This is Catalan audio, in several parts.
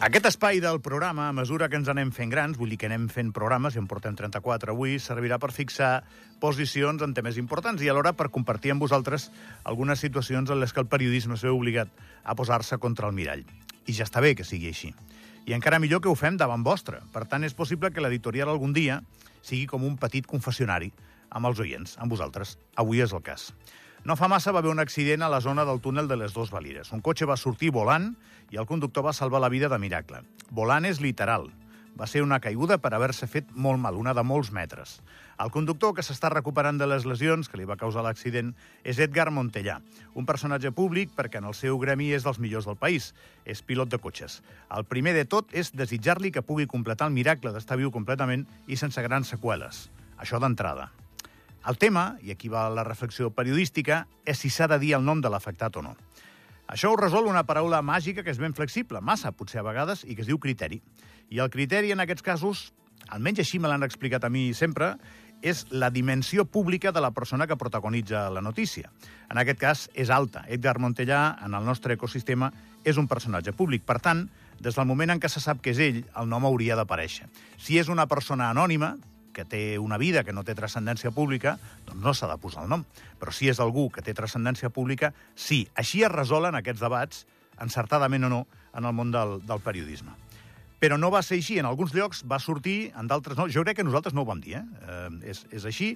Aquest espai del programa, a mesura que ens anem fent grans, vull dir que anem fent programes, i en portem 34 avui, servirà per fixar posicions en temes importants i alhora per compartir amb vosaltres algunes situacions en les que el periodisme s'ha obligat a posar-se contra el mirall. I ja està bé que sigui així. I encara millor que ho fem davant vostre. Per tant, és possible que l'editorial algun dia sigui com un petit confessionari amb els oients, amb vosaltres. Avui és el cas. No fa massa va haver un accident a la zona del túnel de les dues Valires. Un cotxe va sortir volant i el conductor va salvar la vida de miracle. Volant és literal. Va ser una caiguda per haver-se fet molt mal, una de molts metres. El conductor que s'està recuperant de les lesions que li va causar l'accident és Edgar Montellà, un personatge públic perquè en el seu gremi és dels millors del país. És pilot de cotxes. El primer de tot és desitjar-li que pugui completar el miracle d'estar viu completament i sense grans seqüeles. Això d'entrada. El tema, i aquí va la reflexió periodística, és si s'ha de dir el nom de l'afectat o no. Això ho resol una paraula màgica que és ben flexible, massa, potser a vegades, i que es diu criteri. I el criteri en aquests casos, almenys així me l'han explicat a mi sempre, és la dimensió pública de la persona que protagonitza la notícia. En aquest cas, és alta. Edgar Montellà, en el nostre ecosistema, és un personatge públic. Per tant, des del moment en què se sap que és ell, el nom hauria d'aparèixer. Si és una persona anònima, que té una vida que no té transcendència pública, doncs no s'ha de posar el nom. Però si és algú que té transcendència pública, sí. Així es resolen aquests debats, encertadament o no, en el món del, del periodisme. Però no va ser així. En alguns llocs va sortir, en d'altres no. Jo crec que nosaltres no ho vam dir, eh? eh és, és així.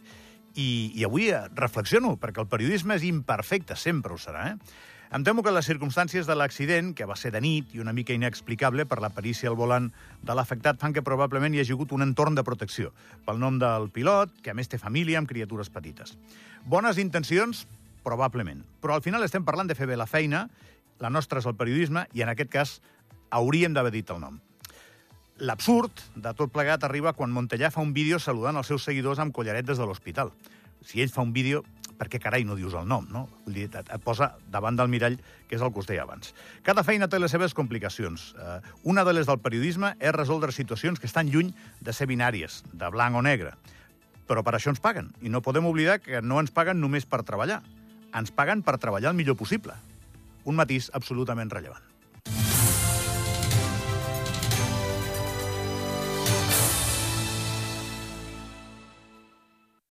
I, I avui reflexiono, perquè el periodisme és imperfecte, sempre ho serà, eh? Em temo que les circumstàncies de l'accident, que va ser de nit i una mica inexplicable per la perícia al volant de l'afectat, fan que probablement hi hagi hagut un entorn de protecció pel nom del pilot, que a més té família amb criatures petites. Bones intencions? Probablement. Però al final estem parlant de fer bé la feina, la nostra és el periodisme, i en aquest cas hauríem d'haver dit el nom. L'absurd de tot plegat arriba quan Montellà fa un vídeo saludant els seus seguidors amb collaret des de l'hospital. Si ell fa un vídeo, per què carai no dius el nom, no? Vull dir, et, posa davant del mirall, que és el que us deia abans. Cada feina té les seves complicacions. Uh, una de les del periodisme és resoldre situacions que estan lluny de ser binàries, de blanc o negre. Però per això ens paguen. I no podem oblidar que no ens paguen només per treballar. Ens paguen per treballar el millor possible. Un matís absolutament rellevant.